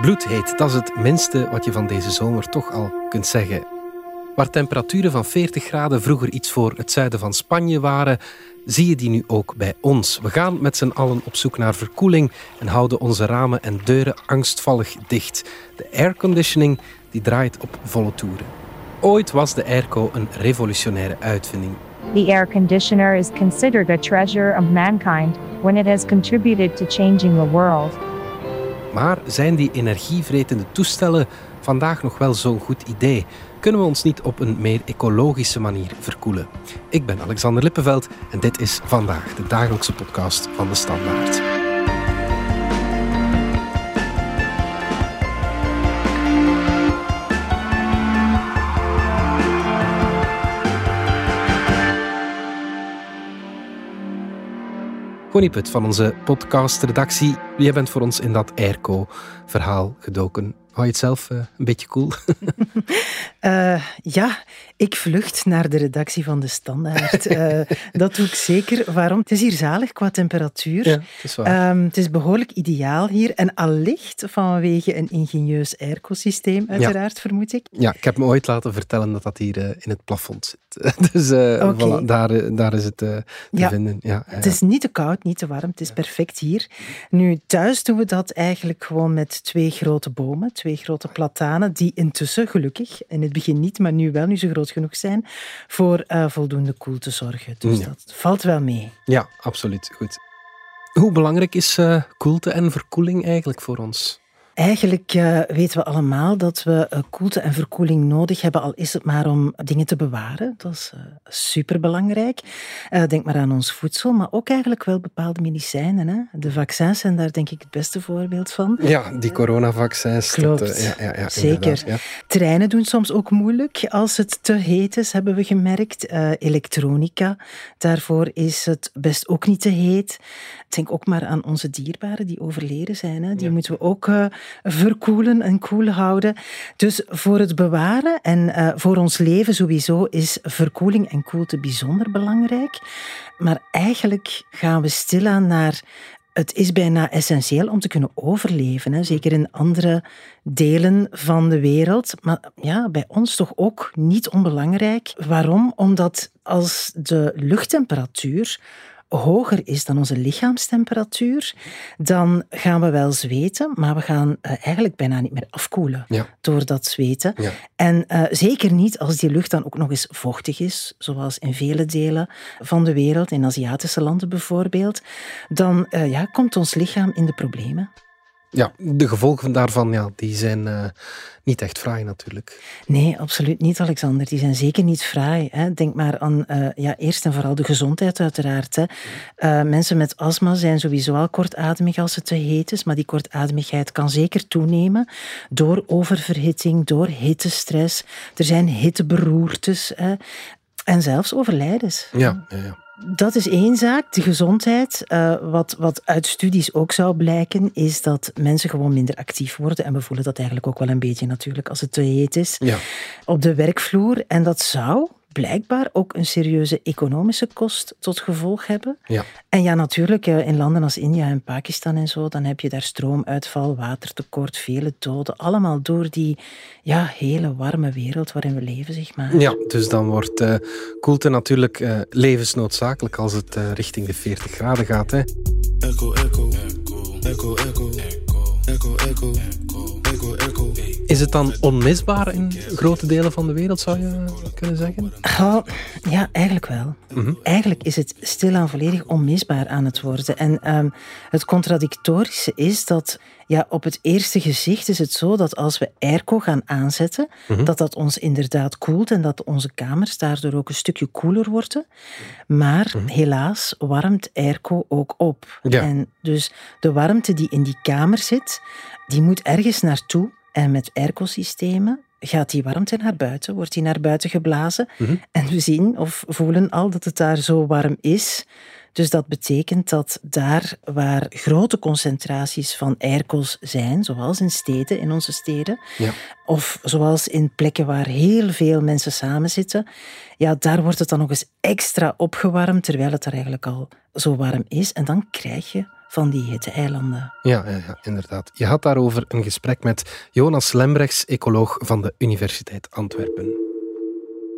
Bloedheet, dat is het minste wat je van deze zomer toch al kunt zeggen. Waar temperaturen van 40 graden vroeger iets voor het zuiden van Spanje waren, zie je die nu ook bij ons. We gaan met z'n allen op zoek naar verkoeling en houden onze ramen en deuren angstvallig dicht. De airconditioning die draait op volle toeren. Ooit was de airco een revolutionaire uitvinding. The air conditioner is considered a treasure of mankind when it has contributed to changing the world. Maar zijn die energievretende toestellen vandaag nog wel zo'n goed idee? Kunnen we ons niet op een meer ecologische manier verkoelen? Ik ben Alexander Lippenveld en dit is vandaag de dagelijkse podcast van de Standaard. Connie Put van onze podcastredactie. Jij bent voor ons in dat airco-verhaal gedoken. Hou je het zelf uh, een beetje cool? uh, ja, ik vlucht naar de redactie van De Standaard. Uh, dat doe ik zeker. Waarom? Het is hier zalig qua temperatuur. Ja, het is waar. Um, het is behoorlijk ideaal hier. En allicht vanwege een ingenieus airco-systeem, uiteraard, ja. vermoed ik. Ja, ik heb me ooit laten vertellen dat dat hier in het plafond zit. dus okay. voilà, daar, daar is het te ja, vinden. Ja, het is niet te koud, niet te warm. Het is perfect hier. Nu, thuis doen we dat eigenlijk gewoon met twee grote bomen, twee grote platanen, die intussen gelukkig, in het begin niet, maar nu wel, nu ze groot genoeg zijn, voor uh, voldoende koel te zorgen. Dus ja. dat valt wel mee. Ja, absoluut. Goed. Hoe belangrijk is uh, koelte en verkoeling eigenlijk voor ons? Eigenlijk uh, weten we allemaal dat we uh, koelte en verkoeling nodig hebben, al is het maar om dingen te bewaren. Dat is uh, superbelangrijk. denk maar aan ons voedsel, maar ook eigenlijk wel bepaalde medicijnen. Hè? De vaccins zijn daar denk ik het beste voorbeeld van. Ja, die coronavaccins. Klopt, dat, ja, ja, ja, zeker. Treinen doen soms ook moeilijk als het te heet is, hebben we gemerkt. elektronica, daarvoor is het best ook niet te heet. Denk ook maar aan onze dierbaren die overleden zijn. Hè? Die moeten we ook verkoelen en koel houden. Dus voor het bewaren en uh, voor ons leven sowieso is verkoeling en koelte bijzonder belangrijk. Maar eigenlijk gaan we stilaan naar het is bijna essentieel om te kunnen overleven. Hè? Zeker in andere delen van de wereld. Maar ja, bij ons toch ook niet onbelangrijk. Waarom? Omdat als de luchttemperatuur hoger is dan onze lichaamstemperatuur, dan gaan we wel zweten, maar we gaan uh, eigenlijk bijna niet meer afkoelen ja. door dat zweten. Ja. En uh, zeker niet als die lucht dan ook nog eens vochtig is, zoals in vele delen van de wereld, in Aziatische landen bijvoorbeeld, dan uh, ja, komt ons lichaam in de problemen. Ja, de gevolgen daarvan ja, die zijn uh, niet echt fraai natuurlijk. Nee, absoluut niet, Alexander. Die zijn zeker niet fraai. Hè. Denk maar aan uh, ja, eerst en vooral de gezondheid uiteraard. Hè. Uh, mensen met astma zijn sowieso al kortademig als het te heet is, maar die kortademigheid kan zeker toenemen door oververhitting, door hittestress. Er zijn hitteberoertes hè. en zelfs overlijdens. Ja, ja, ja. Dat is één zaak, de gezondheid. Uh, wat, wat uit studies ook zou blijken, is dat mensen gewoon minder actief worden. En we voelen dat eigenlijk ook wel een beetje natuurlijk als het te heet is. Ja. Op de werkvloer. En dat zou blijkbaar ook een serieuze economische kost tot gevolg hebben. Ja. En ja, natuurlijk, in landen als India en Pakistan en zo, dan heb je daar stroomuitval, watertekort, vele doden. Allemaal door die ja, hele warme wereld waarin we leven, zeg maar. Ja, dus dan wordt uh, koelte natuurlijk uh, levensnoodzakelijk als het uh, richting de 40 graden gaat. Hè. Echo, echo, echo, echo, echo, echo, echo, echo. Is het dan onmisbaar in grote delen van de wereld, zou je kunnen zeggen? Oh, ja, eigenlijk wel. Mm-hmm. Eigenlijk is het stilaan volledig onmisbaar aan het worden. En um, het contradictorische is dat ja, op het eerste gezicht is het zo dat als we airco gaan aanzetten, Mhm. dat dat ons inderdaad koelt en dat onze kamers daardoor ook een stukje koeler worden. Maar helaas warmt airco ook op. Ja. En dus de warmte die in die kamer zit, die moet ergens naartoe. En met airco-systemen gaat die warmte naar buiten, wordt die naar buiten geblazen. Mhm. En we zien of voelen al dat het daar zo warm is. Dus dat betekent dat daar waar grote concentraties van airco's zijn, zoals in steden, in onze steden, Ja. of zoals in plekken waar heel veel mensen samenzitten, ja, daar wordt het dan nog eens extra opgewarmd, terwijl het er eigenlijk al zo warm is. En dan krijg je van die hitte-eilanden. Ja, ja, ja, inderdaad. Je had daarover een gesprek met Jonas Lembrechts, ecoloog van de Universiteit Antwerpen.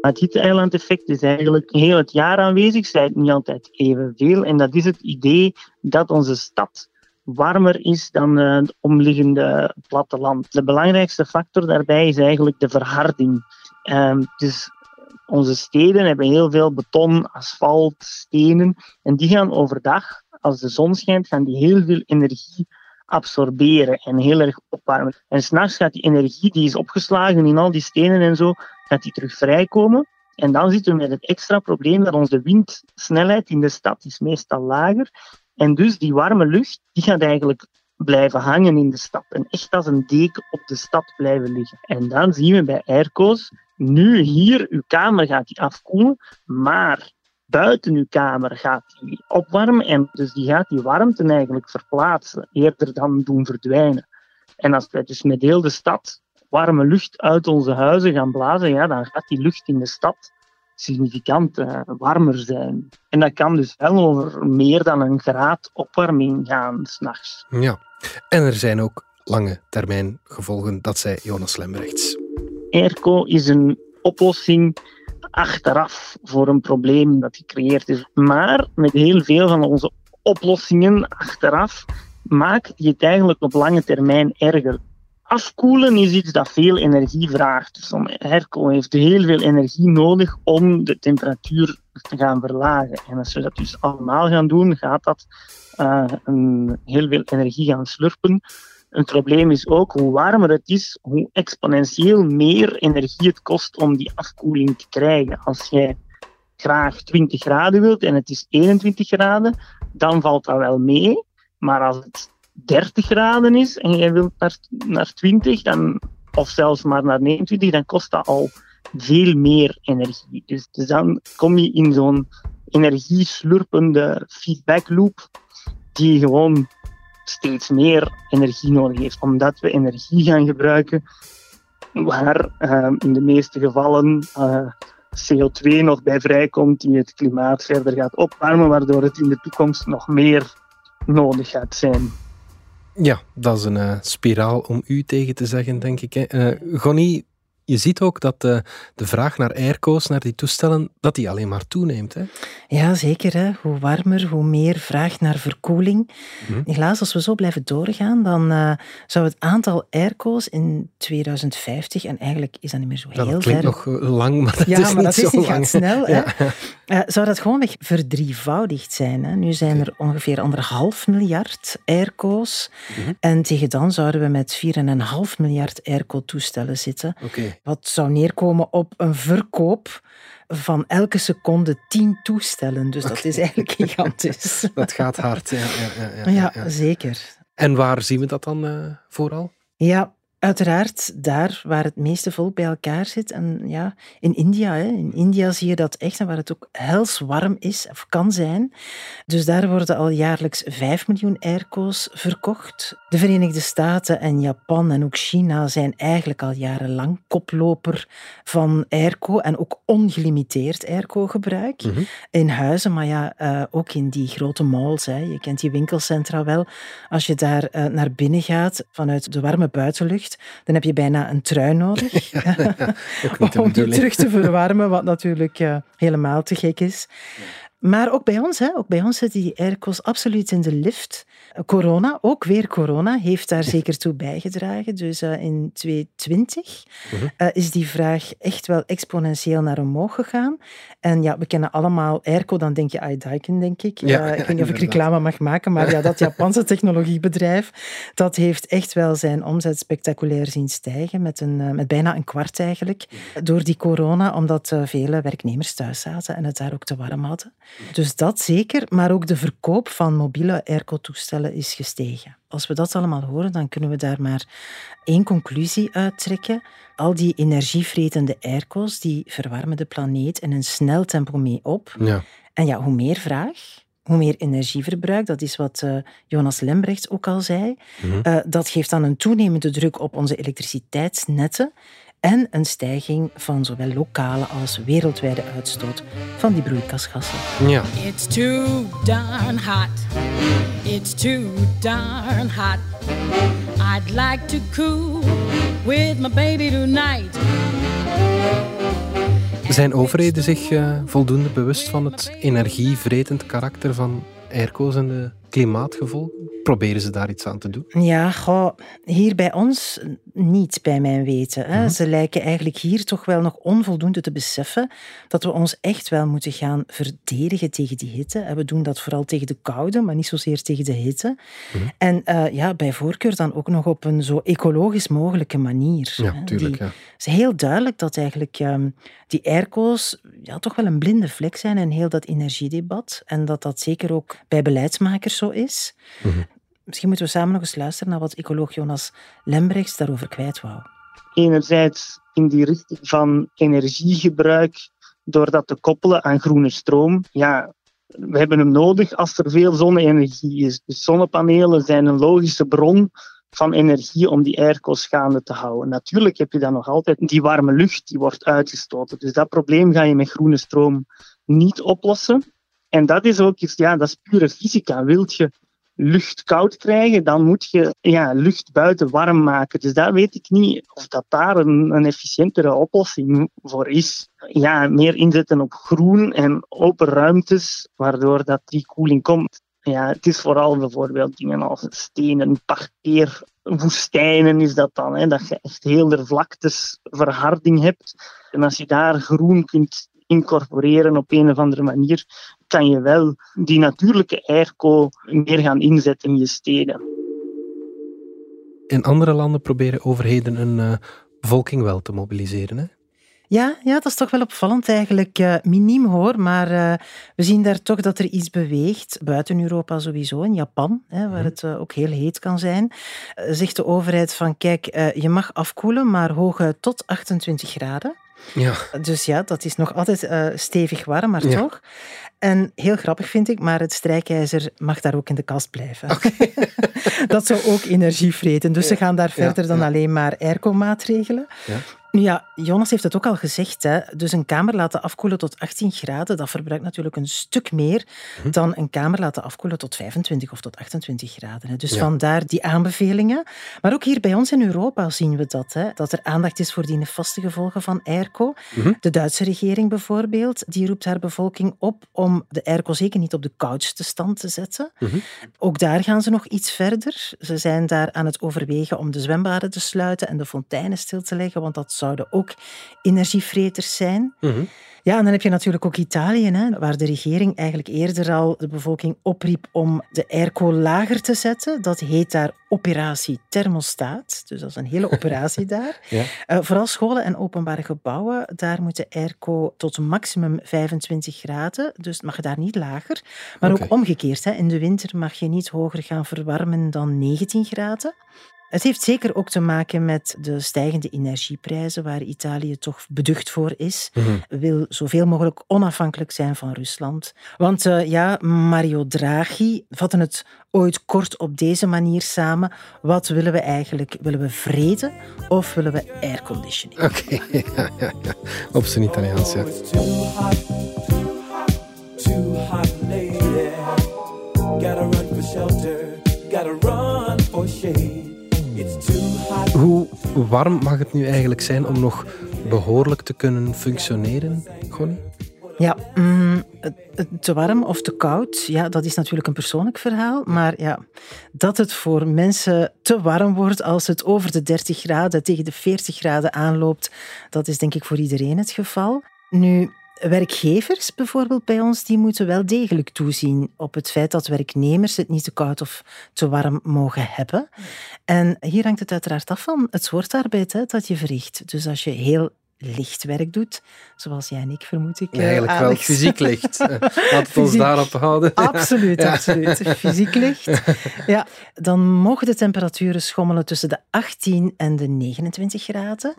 Het hitte-eiland-effect is eigenlijk heel het jaar aanwezig, zij niet altijd evenveel. En dat is het idee dat onze stad warmer is dan het omliggende platteland. De belangrijkste factor daarbij is eigenlijk de verharding. Um, dus onze steden hebben heel veel beton, asfalt, stenen. En die gaan overdag, als de zon schijnt, gaan die heel veel energie absorberen en heel erg opwarmen. En s'nachts gaat die energie die is opgeslagen in al die stenen en zo, gaat die terug vrijkomen. En dan zitten we met het extra probleem dat onze windsnelheid in de stad is meestal lager. En dus die warme lucht, die gaat eigenlijk blijven hangen in de stad. En echt als een deken op de stad blijven liggen. En dan zien we bij airco's, nu hier, uw kamer gaat die afkoelen, maar buiten uw kamer gaat die opwarmen en dus die gaat die warmte eigenlijk verplaatsen, eerder dan doen verdwijnen. En als wij dus met heel de stad warme lucht uit onze huizen gaan blazen, ja, dan gaat die lucht in de stad significant uh, warmer zijn. En dat kan dus wel over meer dan een graad opwarming gaan s'nachts. Ja, en er zijn ook lange termijn gevolgen, dat zei Jonas Lembrechts. Airco is een oplossing achteraf voor een probleem dat gecreëerd is. Maar met heel veel van onze oplossingen achteraf maakt die het eigenlijk op lange termijn erger. Afkoelen is iets dat veel energie vraagt. Dus airco heeft heel veel energie nodig om de temperatuur te gaan verlagen. En als we dat dus allemaal gaan doen, gaat dat uh, een, heel veel energie gaan slurpen. Een probleem is ook hoe warmer het is, hoe exponentieel meer energie het kost om die afkoeling te krijgen. Als jij graag 20 graden wilt en het is 21 graden, dan valt dat wel mee. Maar als het 30 graden is en jij wilt naar, naar 20, dan, of zelfs maar naar 29, dan kost dat al veel meer energie. Dus, dus dan kom je in zo'n energieslurpende feedback loop die gewoon steeds meer energie nodig heeft, omdat we energie gaan gebruiken waar uh, in de meeste gevallen eh, CO2 nog bij vrijkomt, die het klimaat verder gaat opwarmen, waardoor het in de toekomst nog meer nodig gaat zijn. Ja, dat is een uh, spiraal om u tegen te zeggen, denk ik. Hè. Gonnie, je ziet ook dat de, de vraag naar airco's, naar die toestellen, dat die alleen maar toeneemt. Hè? Ja, zeker. Hè. Hoe warmer, hoe meer vraag naar verkoeling. Mm Helaas, als we zo blijven doorgaan, dan uh, zou het aantal airco's in 2050, en eigenlijk is dat niet meer zo heel ver... Dat klinkt nog eh, lang, maar dat ja, is maar niet dat zo is niet lang. snel. Hè. Uh, zou dat gewoonweg verdrievoudigd zijn. Hè. Nu zijn er ongeveer anderhalf miljard airco's. Mm En tegen dan zouden we met 4,5 miljard airco-toestellen zitten. Okay. Wat zou neerkomen op een verkoop van elke seconde tien toestellen. Dus dat is eigenlijk gigantisch. dat gaat hard, ja. Ja, ja, ja, ja, zeker. En waar zien we dat dan uh, vooral? Ja, Uiteraard daar waar het meeste volk bij elkaar zit. En ja, in India, hè. in India zie je dat echt, en waar het ook hels warm is, of kan zijn. Dus daar worden al jaarlijks 5 miljoen airco's verkocht. De Verenigde Staten en Japan en ook China zijn eigenlijk al jarenlang koploper van airco en ook ongelimiteerd airco-gebruik Mhm. in huizen, maar ja, uh, ook in die grote malls. Hè. Je kent die winkelcentra wel. Als je daar uh, naar binnen gaat vanuit de warme buitenlucht, dan heb je bijna een trui nodig. Ja, ja, om die terug te verwarmen, wat natuurlijk uh, helemaal te gek is. Maar ook bij ons, hè, ook bij ons zitten die airco's absoluut in de lift. Corona, ook weer corona, heeft daar zeker toe bijgedragen. Dus uh, in 2020 uh-huh. uh, is die vraag echt wel exponentieel naar omhoog gegaan. En ja, we kennen allemaal airco, dan denk je iDaiken, denk ik. Ja, ik weet niet of ik reclame mag maken, maar ja, dat Japanse technologiebedrijf, dat heeft echt wel zijn omzet spectaculair zien stijgen, met, een, met bijna een kwart eigenlijk, door die corona, omdat vele werknemers thuis zaten en het daar ook te warm hadden. Dus dat zeker, maar ook de verkoop van mobiele airco-toestellen is gestegen. Als we dat allemaal horen, dan kunnen we daar maar één conclusie uittrekken. Al die energievretende airco's, die verwarmen de planeet in een snel tempo mee op. Ja. En ja, hoe meer vraag, hoe meer energieverbruik, dat is wat uh, Jonas Lembrechts ook al zei, Mhm. uh, dat geeft dan een toenemende druk op onze elektriciteitsnetten. En een stijging van zowel lokale als wereldwijde uitstoot van die broeikasgassen. Ja. It's too darn hot. It's too darn hot. I'd like to cool with my baby tonight. Zijn overheden zich uh, voldoende bewust van het energievretend karakter van airco's en de klimaatgevolgen? Proberen ze daar iets aan te doen? Ja, goh, hier bij ons niet, bij mijn weten. Hè. Mhm. Ze lijken eigenlijk hier toch wel nog onvoldoende te beseffen dat we ons echt wel moeten gaan verdedigen tegen die hitte. En we doen dat vooral tegen de koude, maar niet zozeer tegen de hitte. Mhm. En uh, ja, bij voorkeur dan ook nog op een zo ecologisch mogelijke manier. Ja, tuurlijk. ja. Het is heel duidelijk dat eigenlijk um, die airco's ja, toch wel een blinde vlek zijn in heel dat energiedebat. En dat dat zeker ook bij beleidsmakers zo is. Mhm. Misschien moeten we samen nog eens luisteren naar wat ecoloog Jonas Lembrechts daarover kwijt wou. Enerzijds in die richting van energiegebruik, door dat te koppelen aan groene stroom. Ja, we hebben hem nodig als er veel zonne-energie is. Dus zonnepanelen zijn een logische bron van energie om die airco's gaande te houden. Natuurlijk heb je dan nog altijd die warme lucht die wordt uitgestoten. Dus dat probleem ga je met groene stroom niet oplossen. En dat is ook iets, ja, dat is pure fysica. Wilt je lucht koud krijgen, dan moet je ja, lucht buiten warm maken. Dus daar weet ik niet of dat daar een, een efficiëntere oplossing voor is. Ja, meer inzetten op groen en open ruimtes, waardoor dat die koeling komt. Ja, het is vooral bijvoorbeeld dingen als stenen, parkeerwoestijnen is dat dan. Hè, dat je echt heel vlaktes verharding hebt. En als je daar groen kunt incorporeren op een of andere manier, kan je wel die natuurlijke airco meer gaan inzetten in je steden. In andere landen proberen overheden een uh, bevolking wel te mobiliseren. Hè? Ja, ja, dat is toch wel opvallend eigenlijk. Uh, miniem hoor, maar uh, we zien daar toch dat er iets beweegt. Buiten Europa sowieso, in Japan, hè, waar mhm. het uh, ook heel heet kan zijn. zegt de overheid van kijk, je mag afkoelen, maar hoge tot 28 graden. Ja. Dus ja, dat is nog altijd uh, stevig warm, maar toch. En heel grappig vind ik, maar het strijkijzer mag daar ook in de kast blijven. Okay. dat zou ook energie vreten. Dus ja. ze gaan daar verder dan alleen maar airco-maatregelen. Ja, Jonas heeft het ook al gezegd. Hè. Dus een kamer laten afkoelen tot 18 graden, dat verbruikt natuurlijk een stuk meer hm. dan een kamer laten afkoelen tot 25 of tot 28 graden. Dus vandaar die aanbevelingen. Maar ook hier bij ons in Europa zien we dat. Hè, dat er aandacht is voor die nefaste gevolgen van airco. Hm. De Duitse regering bijvoorbeeld, die roept haar bevolking op om de airco zeker niet op de koudste stand te zetten. Hm. Ook daar gaan ze nog iets verder. Ze zijn daar aan het overwegen om de zwembaden te sluiten en de fonteinen stil te leggen, want dat zouden ook energievreters zijn. Mhm. Ja, en dan heb je natuurlijk ook Italië, hè, waar de regering eigenlijk eerder al de bevolking opriep om de airco lager te zetten. Dat heet daar operatie thermostaat. Dus dat is een hele operatie daar. Ja. Uh, vooral scholen en openbare gebouwen, daar moet de airco tot maximum 25 graden. Dus het mag daar niet lager. Maar ook omgekeerd. Hè. In de winter mag je niet hoger gaan verwarmen dan 19 graden. Het heeft zeker ook te maken met de stijgende energieprijzen, waar Italië toch beducht voor is. Mm Wil zoveel mogelijk onafhankelijk zijn van Rusland. Want uh, ja, Mario Draghi vatte het ooit kort op deze manier samen. Wat willen we eigenlijk? Willen we vrede of willen we airconditioning? Oké, okay. ja, ja, ja. op zijn Italiaans, ja. Gotta run for shelter, gotta run. Hoe warm mag het nu eigenlijk zijn om nog behoorlijk te kunnen functioneren, Connie? Ja, mm, te warm of te koud, ja, dat is natuurlijk een persoonlijk verhaal. Maar ja, dat het voor mensen te warm wordt als het over de 30 graden tegen de 40 graden aanloopt, dat is denk ik voor iedereen het geval. Nu, Werkgevers bijvoorbeeld bij ons, die moeten wel degelijk toezien op het feit dat werknemers het niet te koud of te warm mogen hebben. En hier hangt het uiteraard af van het soort arbeid hè, dat je verricht. Dus als je heel lichtwerk doet, zoals jij en ik vermoed ik. eh, Eigenlijk wel fysiek licht. Eh, Laten we het ons daarop houden. Absoluut, absoluut. Fysiek licht. Ja, dan mogen de temperaturen schommelen tussen de 18 en de 29 graden.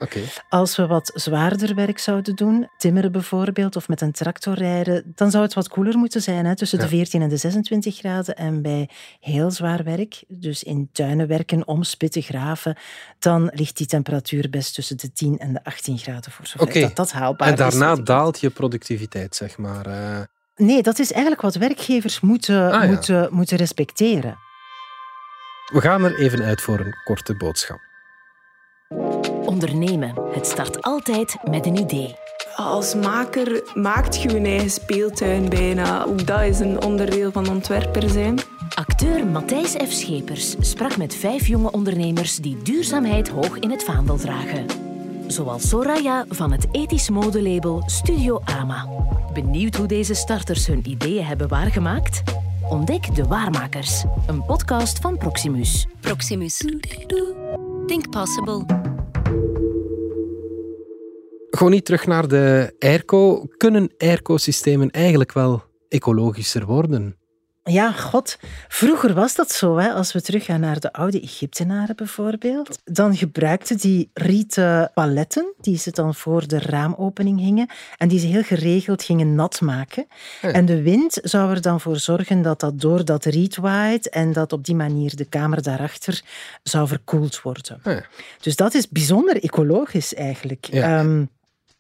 Als we wat zwaarder werk zouden doen, timmeren bijvoorbeeld, of met een tractor rijden, dan zou het wat koeler moeten zijn, hè, tussen de Ja. 14 en de 26 graden. En bij heel zwaar werk, dus in tuinen werken, omspitten, graven, dan ligt die temperatuur best tussen de 10 en de 18 graden, voor zover Oké. dat, dat haalbaar En daarna daalt je productiviteit, zeg maar. eh. Nee, dat is eigenlijk wat werkgevers moeten, Ah, ja. moeten, moeten respecteren. We gaan er even uit voor een korte boodschap. Ondernemen. Het start altijd met een idee. Als maker maakt je je eigen speeltuin bijna. Ook dat is een onderdeel van ontwerper zijn. Acteur Matthijs F. Schepers sprak met vijf jonge ondernemers die duurzaamheid hoog in het vaandel dragen. Zoals Soraya van het ethisch modelabel Studio Ama. Benieuwd hoe deze starters hun ideeën hebben waargemaakt? Ontdek De Waarmakers, een podcast van Proximus. Proximus. Think possible. Gewoon niet terug naar de airco. Kunnen airco-systemen eigenlijk wel ecologischer worden? Ja, god. Vroeger was dat zo. Hè. Als we teruggaan naar de oude Egyptenaren bijvoorbeeld, dan gebruikten die rieten paletten die ze dan voor de raamopening hingen en die ze heel geregeld gingen nat maken. Ja. En de wind zou er dan voor zorgen dat dat door dat riet waait en dat op die manier de kamer daarachter zou verkoeld worden. Ja. Dus dat is bijzonder ecologisch eigenlijk. Ja. Ehm,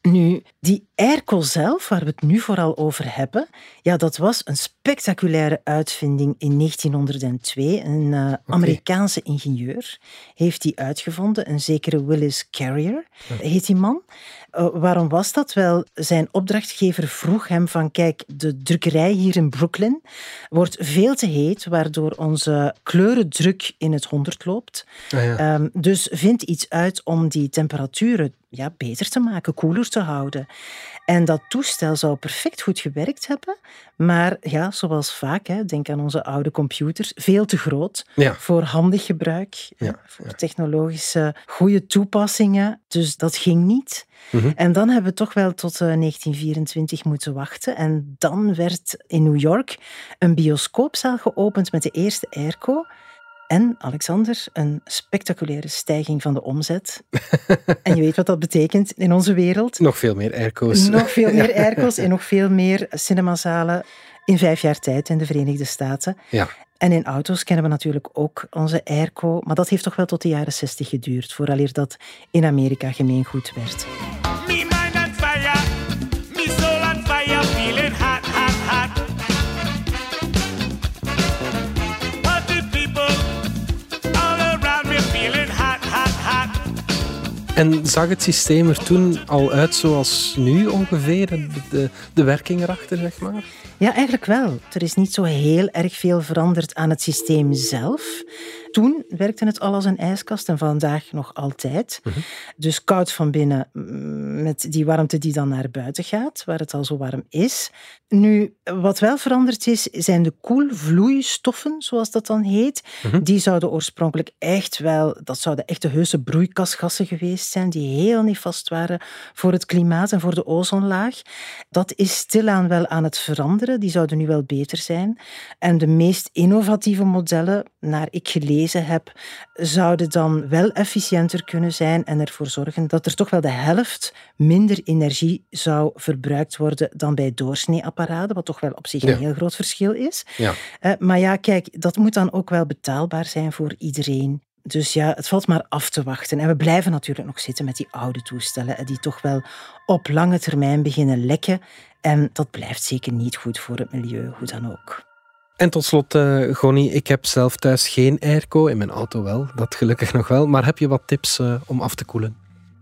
nu, die airco zelf, waar we het nu vooral over hebben, ja, dat was een spectaculaire uitvinding in 1902. Een eh, Amerikaanse ingenieur heeft die uitgevonden, een zekere Willis Carrier heet die man. Eh, waarom was dat? Wel, zijn opdrachtgever vroeg hem van kijk, de drukkerij hier in Brooklyn wordt veel te heet, waardoor onze kleurendruk in het honderd loopt. Ah ja. Ehm, dus vind iets uit om die temperaturen ja, beter te maken, koeler te houden. En dat toestel zou perfect goed gewerkt hebben, maar ja, zoals vaak, hè, denk aan onze oude computers, veel te groot Ja. voor handig gebruik, Ja, voor technologische goede toepassingen. Dus dat ging niet. Mhm. En dan hebben we toch wel tot eh, 1924 moeten wachten. En dan werd in New York een bioscoopzaal geopend met de eerste airco. En, Alexander, een spectaculaire stijging van de omzet. en je weet wat dat betekent in onze wereld. Nog veel meer airco's. Nog veel meer airco's en nog veel meer cinemazalen in vijf jaar tijd in de Verenigde Staten. Ja. En in auto's kennen we natuurlijk ook onze airco, maar dat heeft toch wel tot de jaren 60 geduurd, vooraleer dat in Amerika gemeengoed werd. En zag het systeem er toen al uit zoals nu ongeveer? De, de, werking erachter, zeg maar? Ja, eigenlijk wel. Er is niet zo heel erg veel veranderd aan het systeem zelf. Toen werkte het al als een ijskast en vandaag nog altijd. Dus koud van binnen mm, met die warmte die dan naar buiten gaat, waar het al zo warm is. Nu, wat wel veranderd is, zijn de koelvloeistoffen, zoals dat dan heet. Die zouden oorspronkelijk echt wel, dat zouden echte heuse broeikasgassen geweest zijn, die heel nefast waren voor het klimaat en voor de ozonlaag. Dat is stilaan wel aan het veranderen. Die zouden nu wel beter zijn. En de meest innovatieve modellen, naar ik gelezen heb, zouden dan wel efficiënter kunnen zijn en ervoor zorgen dat er toch wel de helft minder energie zou verbruikt worden dan bij doorsneeapparaten, wat toch wel op zich Ja. een heel groot verschil is. Ja. Eh, maar ja, kijk, dat moet dan ook wel betaalbaar zijn voor iedereen. Dus ja, het valt maar af te wachten. En we blijven natuurlijk nog zitten met die oude toestellen, eh, die toch wel op lange termijn beginnen lekken. En dat blijft zeker niet goed voor het milieu, hoe dan ook. En tot slot, Gonnie, ik heb zelf thuis geen airco. In mijn auto wel, dat gelukkig nog wel. Maar heb je wat tips eh, om af te koelen?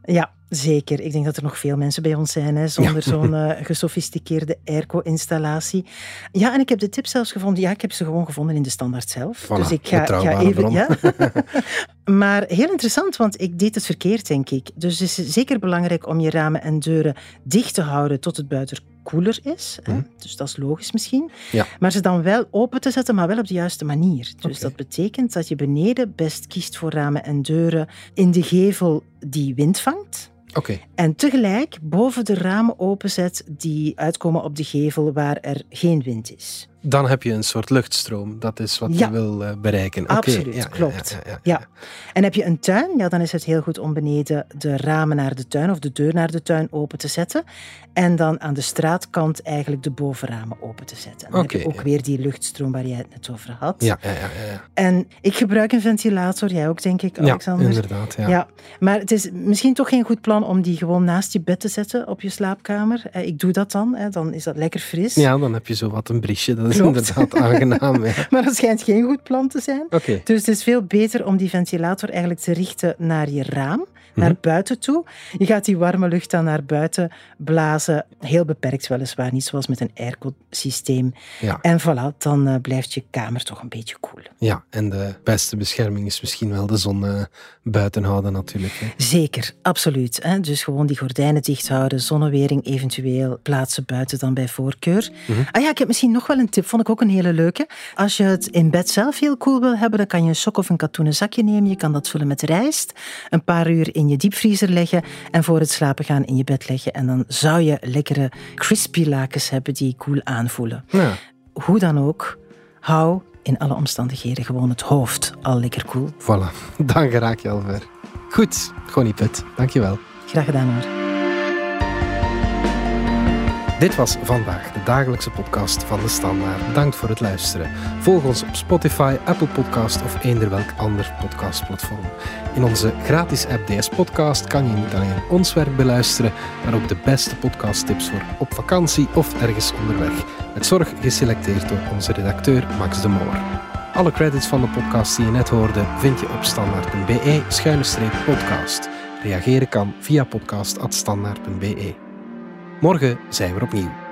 Ja, zeker. Ik denk dat er nog veel mensen bij ons zijn hè, zonder zo'n eh, gesofisticeerde airco-installatie. Ja, en ik heb de tips zelfs gevonden. Ja, ik heb ze gewoon gevonden in de standaard zelf. Voilà, dus ik ga, ga even. Ja. maar heel interessant, want ik deed het verkeerd, denk ik. Dus het is zeker belangrijk om je ramen en deuren dicht te houden tot het buiten koeler is. Hè? Dus dat is logisch misschien. Mhm. Ja. Maar ze dan wel open te zetten, maar wel op de juiste manier. Dus dat betekent dat je beneden best kiest voor ramen en deuren in de gevel die wind vangt. En tegelijk boven de ramen openzet die uitkomen op de gevel waar er geen wind is. Dan heb je een soort luchtstroom. Dat is wat Ja. je wil eh, bereiken. Absoluut, ja, ja, klopt. ja, ja, ja. Ja. En heb je een tuin, ja, dan is het heel goed om beneden de ramen naar de tuin of de deur naar de tuin open te zetten. En dan aan de straatkant eigenlijk de bovenramen open te zetten. En dan heb je ook ja. weer die luchtstroom waar jij het net over had. Ja, ja, ja, ja, ja. En ik gebruik een ventilator, jij ook denk ik, Ja, Alexander. inderdaad. Ja. Ja, maar het is misschien toch geen goed plan om die gewoon naast je bed te zetten op je slaapkamer. Eh, Ik doe dat dan, hè, dan is dat lekker fris. Ja, dan heb je zo wat een briesje. Dat is Klopt. inderdaad aangenaam. Ja. Maar dat schijnt geen goed plan te zijn. Dus het is veel beter om die ventilator eigenlijk te richten naar je raam, naar Mhm. buiten toe. Je gaat die warme lucht dan naar buiten blazen. Heel beperkt weliswaar, niet zoals met een airco-systeem. Ja. En voilà, dan eh, blijft je kamer toch een beetje koel. ja, en de beste bescherming is misschien wel de zon eh, buiten houden natuurlijk. Hè. Zeker, absoluut. Hè? Dus gewoon die gordijnen dicht houden, zonnewering eventueel plaatsen buiten dan bij voorkeur. Mhm. Ah ja, ik heb misschien nog wel een tip, vond ik ook een hele leuke. Als je het in bed zelf heel cool wil hebben, dan kan je een sok of een katoenen zakje nemen. Je kan dat vullen met rijst, een paar uur in je diepvriezer leggen en voor het slapen gaan in je bed leggen. En dan zou je lekkere crispy lakens hebben die cool aanvoelen. Ja. Hoe dan ook, hou in alle omstandigheden gewoon het hoofd al lekker cool. Voilà, dan geraak je al ver. Goed, Gonnie Put, dankjewel. Graag gedaan hoor. Dit was vandaag de dagelijkse podcast van de Standaard. Bedankt voor het luisteren. Volg ons op Spotify, Apple Podcast of eender welk ander podcastplatform. In onze gratis app DS Podcast kan je niet alleen ons werk beluisteren, maar ook de beste podcasttips voor op vakantie of ergens onderweg. Met zorg geselecteerd door onze redacteur Max de Moor. Alle credits van de podcast die je net hoorde vind je op standaard.be-podcast. Reageren kan via podcast.standaard.be. Morgen zijn we opnieuw.